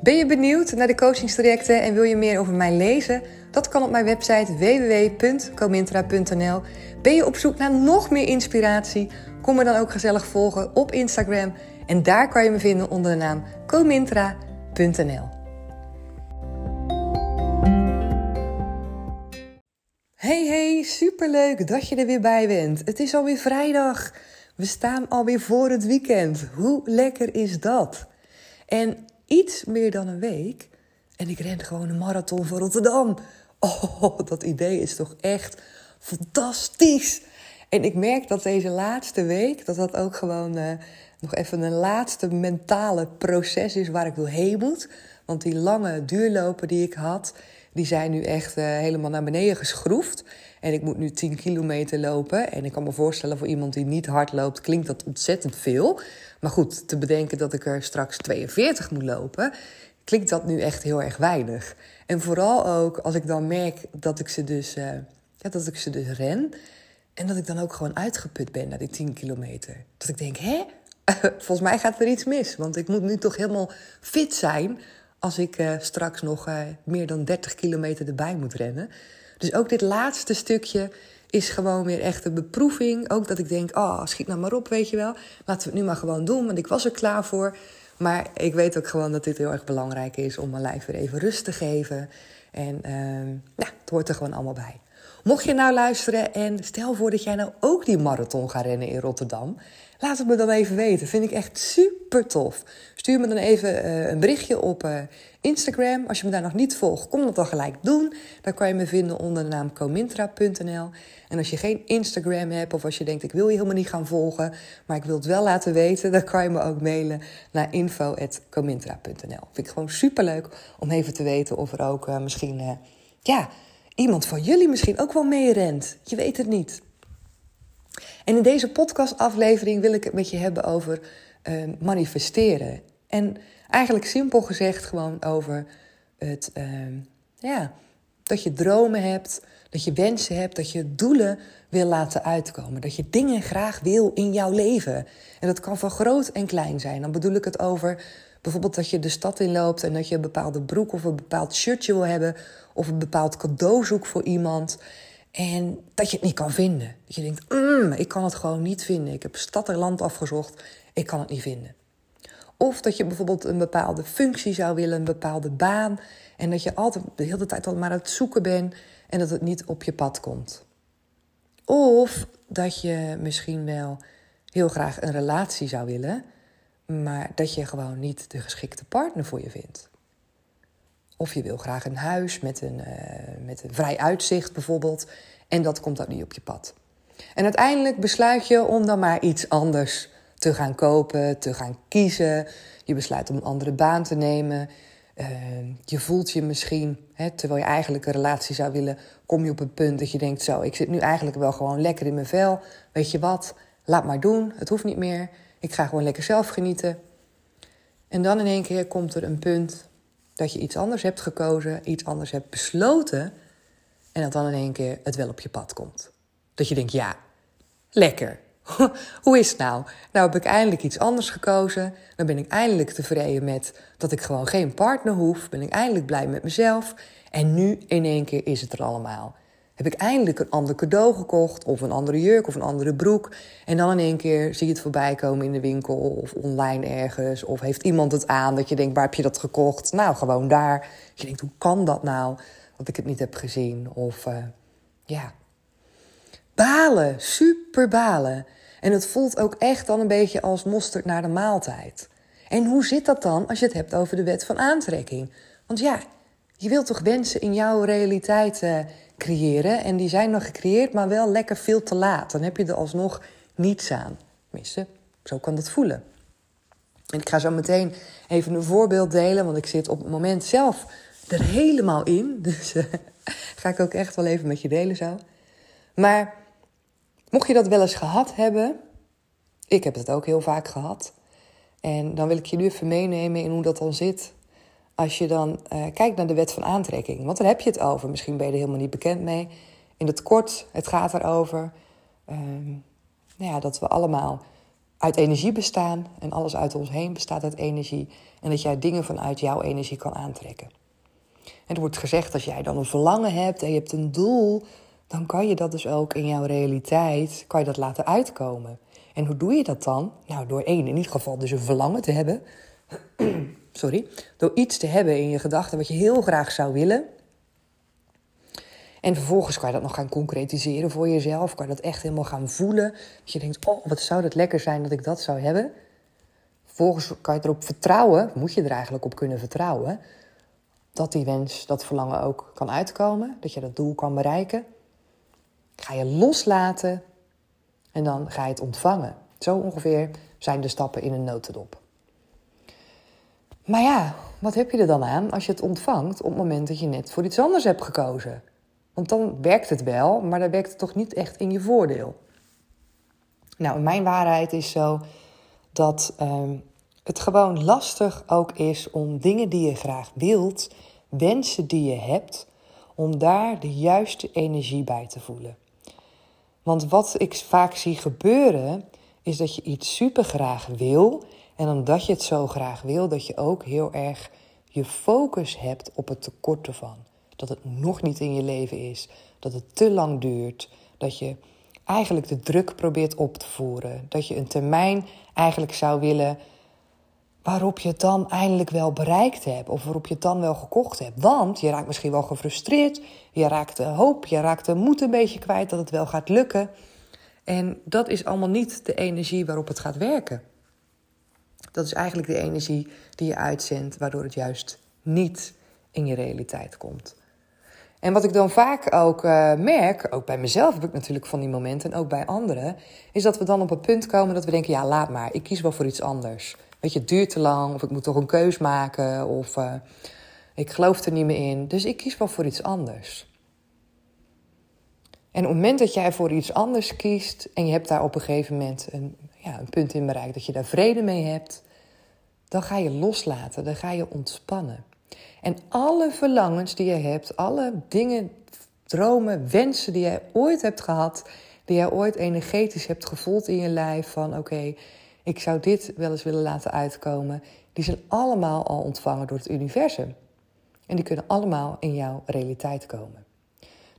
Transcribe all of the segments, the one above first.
Ben je benieuwd naar de coachingstrajecten en wil je meer over mij lezen? Dat kan op mijn website www.comintra.nl. Ben je op zoek naar nog meer inspiratie? Kom me dan ook gezellig volgen op Instagram. En daar kan je me vinden onder de naam comintra.nl. Hey hey, superleuk dat je er weer bij bent. Het is alweer vrijdag. We staan alweer voor het weekend. Hoe lekker is dat? En iets meer dan een week en ik ren gewoon een marathon voor Rotterdam. Oh, dat idee is toch echt fantastisch. En ik merk dat deze laatste week, dat dat ook gewoon uh, nog even een laatste mentale proces is waar ik doorheen moet. Want die lange duurlopen die ik had, die zijn nu echt uh, helemaal naar beneden geschroefd. En ik moet nu 10 kilometer lopen. En ik kan me voorstellen voor iemand die niet hard loopt, klinkt dat ontzettend veel. Maar goed, te bedenken dat ik er straks 42 moet lopen, klinkt dat nu echt heel erg weinig. En vooral ook als ik dan merk dat ik ze dus, uh, ja, dat ik ze dus ren. En dat ik dan ook gewoon uitgeput ben na die 10 kilometer. Dat ik denk, hè? Volgens mij gaat er iets mis. Want ik moet nu toch helemaal fit zijn als ik uh, straks nog uh, meer dan 30 kilometer erbij moet rennen. Dus ook dit laatste stukje is gewoon weer echt een beproeving. Ook dat ik denk, oh, schiet nou maar op, weet je wel. Laten we het nu maar gewoon doen, want ik was er klaar voor. Maar ik weet ook gewoon dat dit heel erg belangrijk is om mijn lijf weer even rust te geven. En uh, ja, het hoort er gewoon allemaal bij. Mocht je nou luisteren en stel voor dat jij nou ook die marathon gaat rennen in Rotterdam. Laat het me dan even weten. Vind ik echt super tof. Stuur me dan even uh, een berichtje op uh, Instagram. Als je me daar nog niet volgt, kom dat dan gelijk doen. Dan kan je me vinden onder de naam comintra.nl. En als je geen Instagram hebt of als je denkt ik wil je helemaal niet gaan volgen, maar ik wil het wel laten weten, dan kan je me ook mailen naar info.comintra.nl. Vind ik gewoon super leuk om even te weten of er ook uh, misschien ja, iemand van jullie misschien ook wel mee rent. Je weet het niet. En in deze podcastaflevering wil ik het met je hebben over uh, manifesteren. En eigenlijk simpel gezegd gewoon over het, uh, ja, dat je dromen hebt, dat je wensen hebt, dat je doelen wil laten uitkomen. Dat je dingen graag wil in jouw leven. En dat kan van groot en klein zijn. Dan bedoel ik het over bijvoorbeeld dat je de stad inloopt en dat je een bepaalde broek of een bepaald shirtje wil hebben. Of een bepaald cadeau zoekt voor iemand. En dat je het niet kan vinden. Dat je denkt, mm, ik kan het gewoon niet vinden. Ik heb stad en land afgezocht, ik kan het niet vinden. Of dat je bijvoorbeeld een bepaalde functie zou willen, een bepaalde baan. En dat je altijd de hele tijd al maar aan het zoeken bent en dat het niet op je pad komt. Of dat je misschien wel heel graag een relatie zou willen, maar dat je gewoon niet de geschikte partner voor je vindt. Of je wil graag een huis met een, uh, met een vrij uitzicht bijvoorbeeld. En dat komt dan niet op je pad. En uiteindelijk besluit je om dan maar iets anders te gaan kopen, te gaan kiezen. Je besluit om een andere baan te nemen. Uh, je voelt je misschien, hè, terwijl je eigenlijk een relatie zou willen, kom je op een punt dat je denkt: Zo, ik zit nu eigenlijk wel gewoon lekker in mijn vel. Weet je wat? Laat maar doen. Het hoeft niet meer. Ik ga gewoon lekker zelf genieten. En dan in één keer komt er een punt dat je iets anders hebt gekozen, iets anders hebt besloten. En dat dan in één keer het wel op je pad komt. Dat je denkt, ja, lekker. Hoe is het nou? Nou heb ik eindelijk iets anders gekozen. Dan ben ik eindelijk tevreden met dat ik gewoon geen partner hoef. Ben ik eindelijk blij met mezelf. En nu in één keer is het er allemaal. Heb ik eindelijk een ander cadeau gekocht, of een andere jurk of een andere broek. En dan in één keer zie je het voorbij komen in de winkel of online ergens. Of heeft iemand het aan dat je denkt, waar heb je dat gekocht? Nou, gewoon daar. Je denkt, hoe kan dat nou? dat ik het niet heb gezien. Of uh, ja, balen, super balen. En het voelt ook echt dan een beetje als mosterd naar de maaltijd. En hoe zit dat dan als je het hebt over de wet van aantrekking? Want ja, je wilt toch wensen in jouw realiteit uh, creëren. En die zijn nog gecreëerd, maar wel lekker veel te laat. Dan heb je er alsnog niets aan. Tenminste, zo kan dat voelen. En ik ga zo meteen even een voorbeeld delen, want ik zit op het moment zelf er helemaal in. Dus uh, ga ik ook echt wel even met je delen zo. Maar mocht je dat wel eens gehad hebben, ik heb het ook heel vaak gehad. En dan wil ik je nu even meenemen in hoe dat dan zit. Als je dan uh, kijkt naar de wet van aantrekking. Want daar heb je het over. Misschien ben je er helemaal niet bekend mee. In het kort, het gaat erover uh, nou ja, dat we allemaal uit energie bestaan. En alles uit ons heen bestaat uit energie. En dat jij dingen vanuit jouw energie kan aantrekken. En er wordt gezegd, als jij dan een verlangen hebt en je hebt een doel, dan kan je dat dus ook in jouw realiteit, kan je dat laten uitkomen. En hoe doe je dat dan? Nou, door één, in ieder geval dus een verlangen te hebben. Sorry. Door iets te hebben in je gedachten wat je heel graag zou willen. En vervolgens kan je dat nog gaan concretiseren voor jezelf. Kan je dat echt helemaal gaan voelen. Dat je denkt, oh, wat zou dat lekker zijn dat ik dat zou hebben. Vervolgens kan je erop vertrouwen, moet je er eigenlijk op kunnen vertrouwen, dat die wens, dat verlangen ook kan uitkomen. Dat je dat doel kan bereiken. Ga je loslaten en dan ga je het ontvangen. Zo ongeveer zijn de stappen in een notendop. Maar ja, wat heb je er dan aan als je het ontvangt op het moment dat je net voor iets anders hebt gekozen? Want dan werkt het wel, maar dan werkt het toch niet echt in je voordeel. Nou, mijn waarheid is zo dat um, het gewoon lastig ook is om dingen die je graag wilt, wensen die je hebt, om daar de juiste energie bij te voelen. Want wat ik vaak zie gebeuren, is dat je iets super graag wil. En omdat je het zo graag wil, dat je ook heel erg je focus hebt op het tekort ervan. Dat het nog niet in je leven is, dat het te lang duurt, dat je eigenlijk de druk probeert op te voeren, dat je een termijn eigenlijk zou willen waarop je het dan eindelijk wel bereikt hebt of waarop je het dan wel gekocht hebt. Want je raakt misschien wel gefrustreerd, je raakt de hoop, je raakt de moed een beetje kwijt dat het wel gaat lukken. En dat is allemaal niet de energie waarop het gaat werken. Dat is eigenlijk de energie die je uitzendt, waardoor het juist niet in je realiteit komt. En wat ik dan vaak ook uh, merk, ook bij mezelf heb ik natuurlijk van die momenten en ook bij anderen, is dat we dan op een punt komen dat we denken: ja, laat maar, ik kies wel voor iets anders. Weet je, het duurt te lang, of ik moet toch een keus maken, of uh, ik geloof er niet meer in. Dus ik kies wel voor iets anders. En op het moment dat jij voor iets anders kiest en je hebt daar op een gegeven moment een, ja, een punt in bereikt dat je daar vrede mee hebt, dan ga je loslaten, dan ga je ontspannen. En alle verlangens die je hebt, alle dingen, dromen, wensen die jij ooit hebt gehad, die jij ooit energetisch hebt gevoeld in je lijf van oké, ik zou dit wel eens willen laten uitkomen, die zijn allemaal al ontvangen door het universum. En die kunnen allemaal in jouw realiteit komen.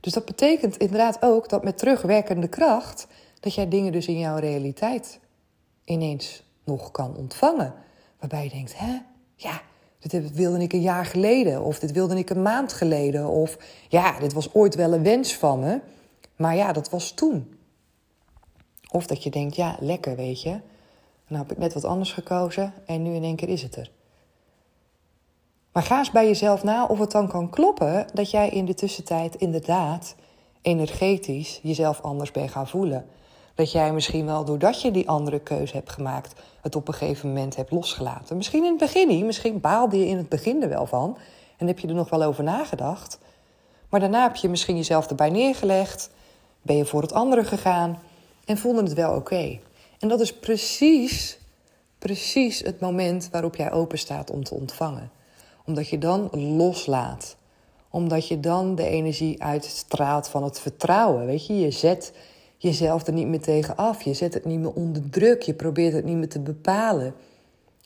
Dus dat betekent inderdaad ook dat met terugwerkende kracht, dat jij dingen dus in jouw realiteit ineens nog kan ontvangen. Waarbij je denkt, hè, ja, dit wilde ik een jaar geleden, of dit wilde ik een maand geleden, of ja, dit was ooit wel een wens van me, maar ja, dat was toen. Of dat je denkt, ja, lekker, weet je. Nou heb ik net wat anders gekozen en nu in één keer is het er. Maar ga eens bij jezelf na of het dan kan kloppen dat jij in de tussentijd inderdaad energetisch jezelf anders bent gaan voelen. Dat jij misschien wel doordat je die andere keuze hebt gemaakt, het op een gegeven moment hebt losgelaten. Misschien in het begin niet, misschien baalde je in het begin er wel van en heb je er nog wel over nagedacht. Maar daarna heb je misschien jezelf erbij neergelegd, ben je voor het andere gegaan en voelde het wel oké. En dat is precies, precies het moment waarop jij open staat om te ontvangen. Omdat je dan loslaat. Omdat je dan de energie uitstraalt van het vertrouwen. Weet je, je zet jezelf er niet meer tegen af. Je zet het niet meer onder druk. Je probeert het niet meer te bepalen.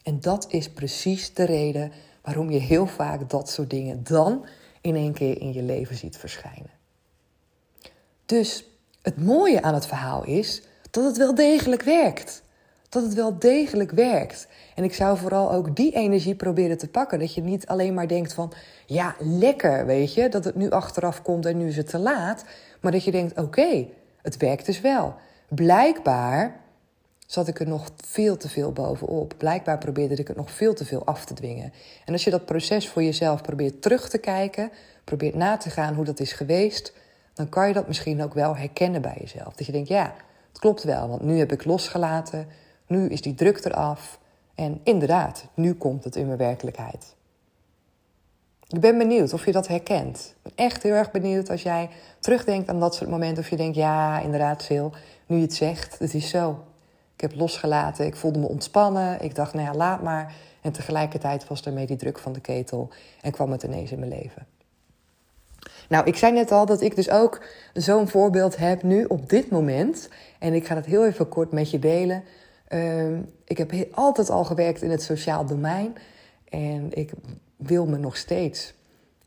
En dat is precies de reden waarom je heel vaak dat soort dingen dan in één keer in je leven ziet verschijnen. Dus het mooie aan het verhaal is dat het wel degelijk werkt. Dat het wel degelijk werkt. En ik zou vooral ook die energie proberen te pakken. Dat je niet alleen maar denkt van, ja, lekker, weet je, dat het nu achteraf komt en nu is het te laat. Maar dat je denkt, oké, het werkt dus wel. Blijkbaar zat ik er nog veel te veel bovenop. Blijkbaar probeerde ik het nog veel te veel af te dwingen. En als je dat proces voor jezelf probeert terug te kijken, probeert na te gaan hoe dat is geweest, dan kan je dat misschien ook wel herkennen bij jezelf. Dat je denkt, ja, het klopt wel, want nu heb ik losgelaten, nu is die druk eraf. En inderdaad, nu komt het in mijn werkelijkheid. Ik ben benieuwd of je dat herkent. Ik ben echt heel erg benieuwd als jij terugdenkt aan dat soort momenten. Of je denkt, ja, inderdaad, Sil, nu je het zegt, het is zo. Ik heb losgelaten, ik voelde me ontspannen. Ik dacht, nou ja, laat maar. En tegelijkertijd was daarmee die druk van de ketel en kwam het ineens in mijn leven. Nou, ik zei net al dat ik dus ook zo'n voorbeeld heb nu op dit moment. En ik ga het heel even kort met je delen. Ehm, ik heb altijd al gewerkt in het sociaal domein. En ik wil me nog steeds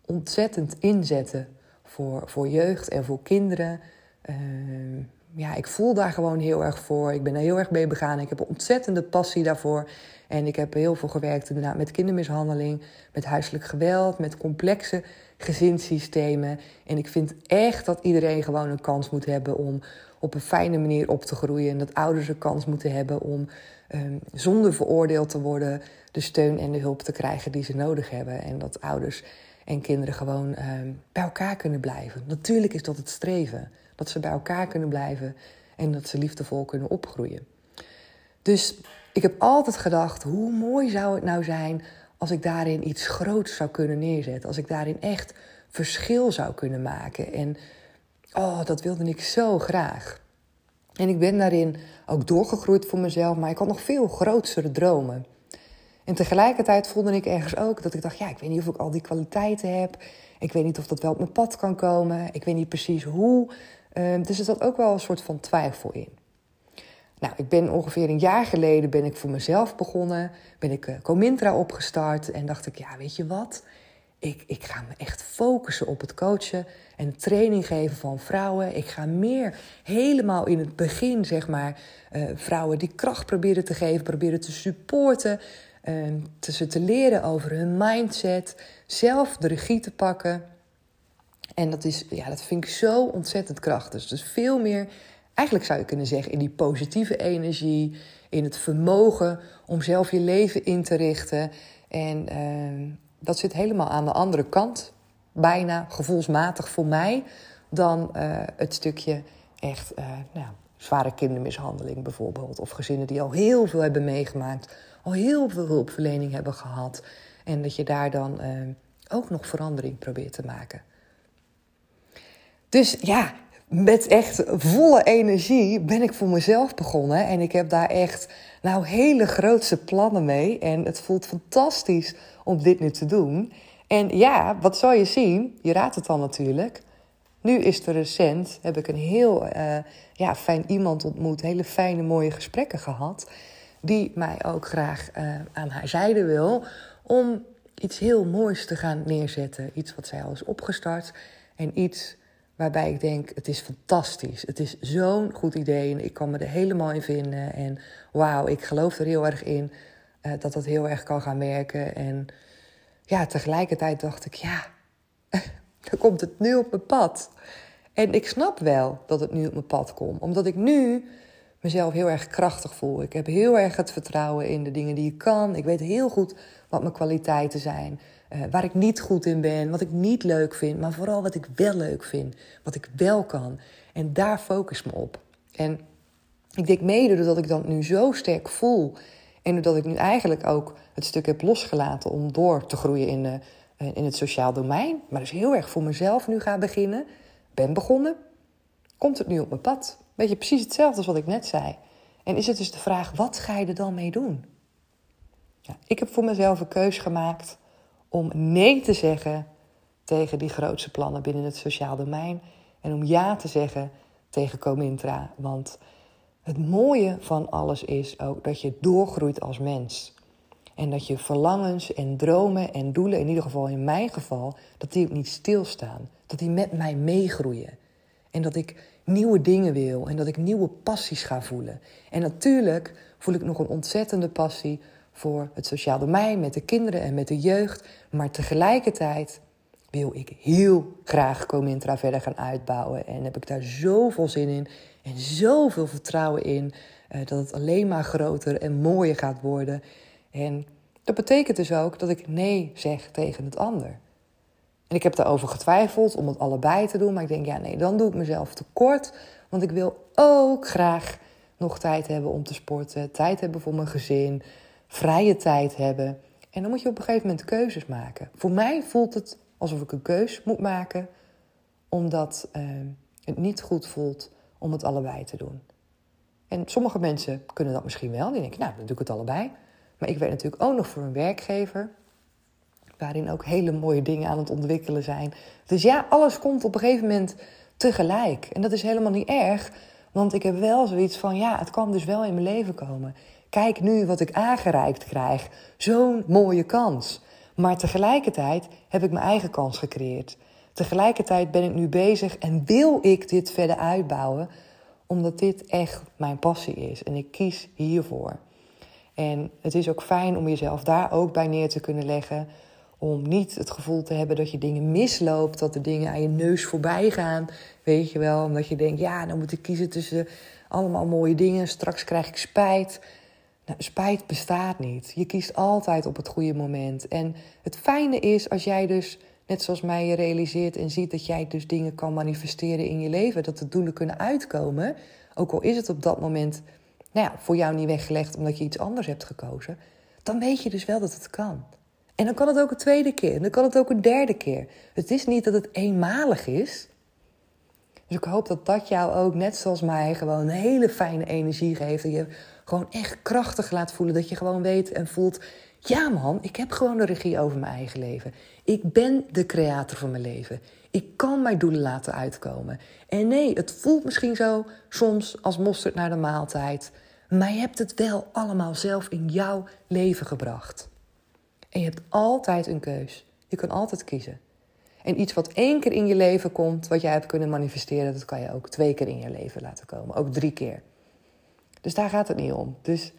ontzettend inzetten voor, voor jeugd en voor kinderen. Ehm, ja, ik voel daar gewoon heel erg voor. Ik ben er heel erg mee begaan. Ik heb een ontzettende passie daarvoor. En ik heb heel veel gewerkt inderdaad met kindermishandeling, met huiselijk geweld, met complexe gezinssystemen. En ik vind echt dat iedereen gewoon een kans moet hebben om op een fijne manier op te groeien. En dat ouders een kans moeten hebben om um, zonder veroordeeld te worden de steun en de hulp te krijgen die ze nodig hebben. En dat ouders en kinderen gewoon um, bij elkaar kunnen blijven. Natuurlijk is dat het streven. Dat ze bij elkaar kunnen blijven en dat ze liefdevol kunnen opgroeien. Dus ik heb altijd gedacht, hoe mooi zou het nou zijn als ik daarin iets groots zou kunnen neerzetten. Als ik daarin echt verschil zou kunnen maken. En oh, dat wilde ik zo graag. En ik ben daarin ook doorgegroeid voor mezelf, maar ik had nog veel grotere dromen. En tegelijkertijd voelde ik ergens ook dat ik dacht: ja, ik weet niet of ik al die kwaliteiten heb. Ik weet niet of dat wel op mijn pad kan komen. Ik weet niet precies hoe. Ehm, dus er zat ook wel een soort van twijfel in. Nou, ik ben ongeveer een jaar geleden ben ik voor mezelf begonnen. Ben ik uh, Comintra opgestart en dacht ik, ja, weet je wat? Ik, ik ga me echt focussen op het coachen en training geven van vrouwen. Ik ga meer helemaal in het begin, zeg maar, uh, vrouwen die kracht proberen te geven, proberen te supporten. Uh, te ze te leren over hun mindset, zelf de regie te pakken. En dat, is, ja, dat vind ik zo ontzettend krachtig. Dus veel meer eigenlijk zou je kunnen zeggen, in die positieve energie, in het vermogen om zelf je leven in te richten. En uh, dat zit helemaal aan de andere kant, bijna gevoelsmatig voor mij, dan uh, het stukje echt uh, nou, zware kindermishandeling bijvoorbeeld. Of gezinnen die al heel veel hebben meegemaakt, al heel veel hulpverlening hebben gehad. En dat je daar dan ook nog verandering probeert te maken. Dus ja, met echt volle energie ben ik voor mezelf begonnen. En ik heb daar echt nou hele grootse plannen mee. En het voelt fantastisch om dit nu te doen. En ja, wat zal je zien? Je raadt het dan natuurlijk. Nu is er recent, heb ik een heel uh, ja, fijn iemand ontmoet. Hele fijne, mooie gesprekken gehad. Die mij ook graag uh, aan haar zijde wil. Om iets heel moois te gaan neerzetten. Iets wat zij al is opgestart. En iets Waarbij ik denk, het is fantastisch. Het is zo'n goed idee en ik kan me er helemaal in vinden. En wauw, ik geloof er heel erg in uh, dat dat heel erg kan gaan werken. En ja, tegelijkertijd dacht ik, ja, dan komt het nu op mijn pad. En ik snap wel dat het nu op mijn pad komt. Omdat ik nu mezelf heel erg krachtig voel. Ik heb heel erg het vertrouwen in de dingen die ik kan. Ik weet heel goed wat mijn kwaliteiten zijn. Uh, waar ik niet goed in ben, wat ik niet leuk vind, maar vooral wat ik wel leuk vind, wat ik wel kan. En daar focus me op. En ik denk mede doordat ik dat nu zo sterk voel en doordat ik nu eigenlijk ook het stuk heb losgelaten om door te groeien in, eh, in het sociaal domein, maar dus heel erg voor mezelf nu ga beginnen, ben begonnen, komt het nu op mijn pad. Weet je, precies hetzelfde als wat ik net zei. En is het dus de vraag, wat ga je er dan mee doen? Ja, ik heb voor mezelf een keus gemaakt om nee te zeggen tegen die grootste plannen binnen het sociaal domein. En om ja te zeggen tegen Comintra. Want het mooie van alles is ook dat je doorgroeit als mens. En dat je verlangens en dromen en doelen, in ieder geval in mijn geval, dat die ook niet stilstaan. Dat die met mij meegroeien. En dat ik nieuwe dingen wil en dat ik nieuwe passies ga voelen. En natuurlijk voel ik nog een ontzettende passie voor het sociaal domein met de kinderen en met de jeugd. Maar tegelijkertijd wil ik heel graag Comintra verder gaan uitbouwen. En heb ik daar zoveel zin in en zoveel vertrouwen in uh, dat het alleen maar groter en mooier gaat worden. En dat betekent dus ook dat ik nee zeg tegen het ander. En ik heb daarover getwijfeld om het allebei te doen. Maar ik denk, ja, nee, dan doe ik mezelf tekort. Want ik wil ook graag nog tijd hebben om te sporten. Tijd hebben voor mijn gezin. Vrije tijd hebben. En dan moet je op een gegeven moment keuzes maken. Voor mij voelt het alsof ik een keus moet maken. Omdat uh, het niet goed voelt om het allebei te doen. En sommige mensen kunnen dat misschien wel. Die denken, nou, dan doe ik het allebei. Maar ik werk natuurlijk ook nog voor een werkgever waarin ook hele mooie dingen aan het ontwikkelen zijn. Dus ja, alles komt op een gegeven moment tegelijk. En dat is helemaal niet erg, want ik heb wel zoiets van: ja, het kan dus wel in mijn leven komen. Kijk nu wat ik aangereikt krijg. Zo'n mooie kans. Maar tegelijkertijd heb ik mijn eigen kans gecreëerd. Tegelijkertijd ben ik nu bezig en wil ik dit verder uitbouwen, omdat dit echt mijn passie is en ik kies hiervoor. En het is ook fijn om jezelf daar ook bij neer te kunnen leggen. Om niet het gevoel te hebben dat je dingen misloopt, dat de dingen aan je neus voorbij gaan. Weet je wel, omdat je denkt, ja, dan moet ik kiezen tussen allemaal mooie dingen. Straks krijg ik spijt. Nou, spijt bestaat niet. Je kiest altijd op het goede moment. En het fijne is als jij dus, net zoals mij, je realiseert en ziet dat jij dus dingen kan manifesteren in je leven. Dat de doelen kunnen uitkomen. Ook al is het op dat moment nou ja, voor jou niet weggelegd omdat je iets anders hebt gekozen. Dan weet je dus wel dat het kan. En dan kan het ook een tweede keer. En dan kan het ook een derde keer. Het is niet dat het eenmalig is. Dus ik hoop dat dat jou ook, net zoals mij, gewoon een hele fijne energie geeft. Je gewoon echt krachtig laat voelen. Dat je gewoon weet en voelt: ja, man, ik heb gewoon de regie over mijn eigen leven. Ik ben de creator van mijn leven. Ik kan mijn doelen laten uitkomen. En nee, het voelt misschien zo soms als mosterd naar de maaltijd. Maar je hebt het wel allemaal zelf in jouw leven gebracht. En je hebt altijd een keus. Je kan altijd kiezen. En iets wat één keer in je leven komt, wat jij hebt kunnen manifesteren, dat kan je ook twee keer in je leven laten komen. Ook drie keer. Dus daar gaat het niet om. Dus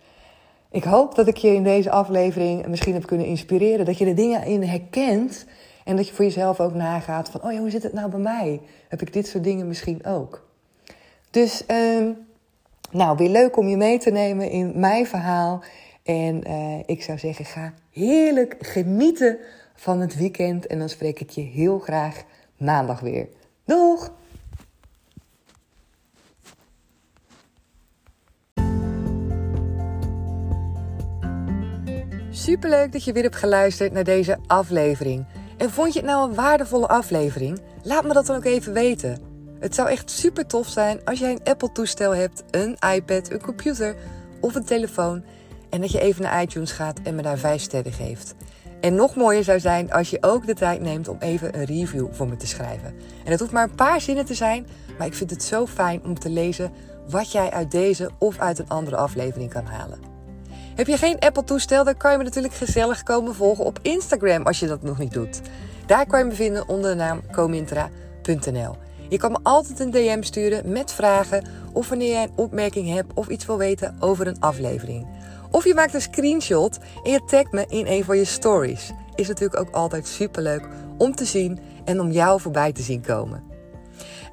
ik hoop dat ik je in deze aflevering misschien heb kunnen inspireren. Dat je de dingen in herkent. En dat je voor jezelf ook nagaat van, oh ja, hoe zit het nou bij mij? Heb ik dit soort dingen misschien ook? Dus, uh, nou, weer leuk om je mee te nemen in mijn verhaal. En uh, ik zou zeggen, ga heerlijk genieten van het weekend. En dan spreek ik je heel graag maandag weer. Doeg! Superleuk dat je weer hebt geluisterd naar deze aflevering. En vond je het nou een waardevolle aflevering? Laat me dat dan ook even weten. Het zou echt super tof zijn als jij een Apple-toestel hebt, een iPad, een computer of een telefoon. En dat je even naar iTunes gaat en me daar 5 sterren geeft. En nog mooier zou zijn als je ook de tijd neemt om even een review voor me te schrijven. En het hoeft maar een paar zinnen te zijn, maar ik vind het zo fijn om te lezen wat jij uit deze of uit een andere aflevering kan halen. Heb je geen Apple-toestel, dan kan je me natuurlijk gezellig komen volgen op Instagram als je dat nog niet doet. Daar kan je me vinden onder de naam comintra.nl. Je kan me altijd een DM sturen met vragen of wanneer jij een opmerking hebt of iets wil weten over een aflevering. Of je maakt een screenshot en je tagt me in een van je stories. Is natuurlijk ook altijd superleuk om te zien en om jou voorbij te zien komen.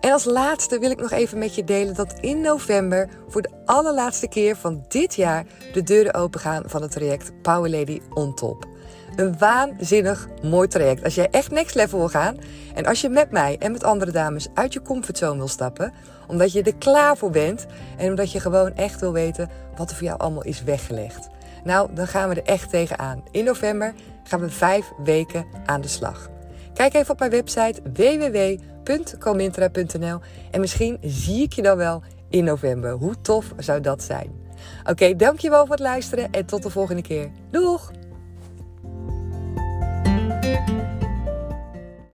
En als laatste wil ik nog even met je delen dat in november voor de allerlaatste keer van dit jaar de deuren opengaan van het traject Power Lady on Top. Een waanzinnig mooi traject. Als jij echt next level wil gaan en als je met mij en met andere dames uit je comfortzone wil stappen, omdat je er klaar voor bent en omdat je gewoon echt wil weten wat er voor jou allemaal is weggelegd. Nou, dan gaan we er echt tegenaan. In november gaan we vijf weken aan de slag. Kijk even op mijn website www.comintra.nl en misschien zie ik je dan wel in november. Hoe tof zou dat zijn? Oké, dankjewel voor het luisteren en tot de volgende keer. Doeg!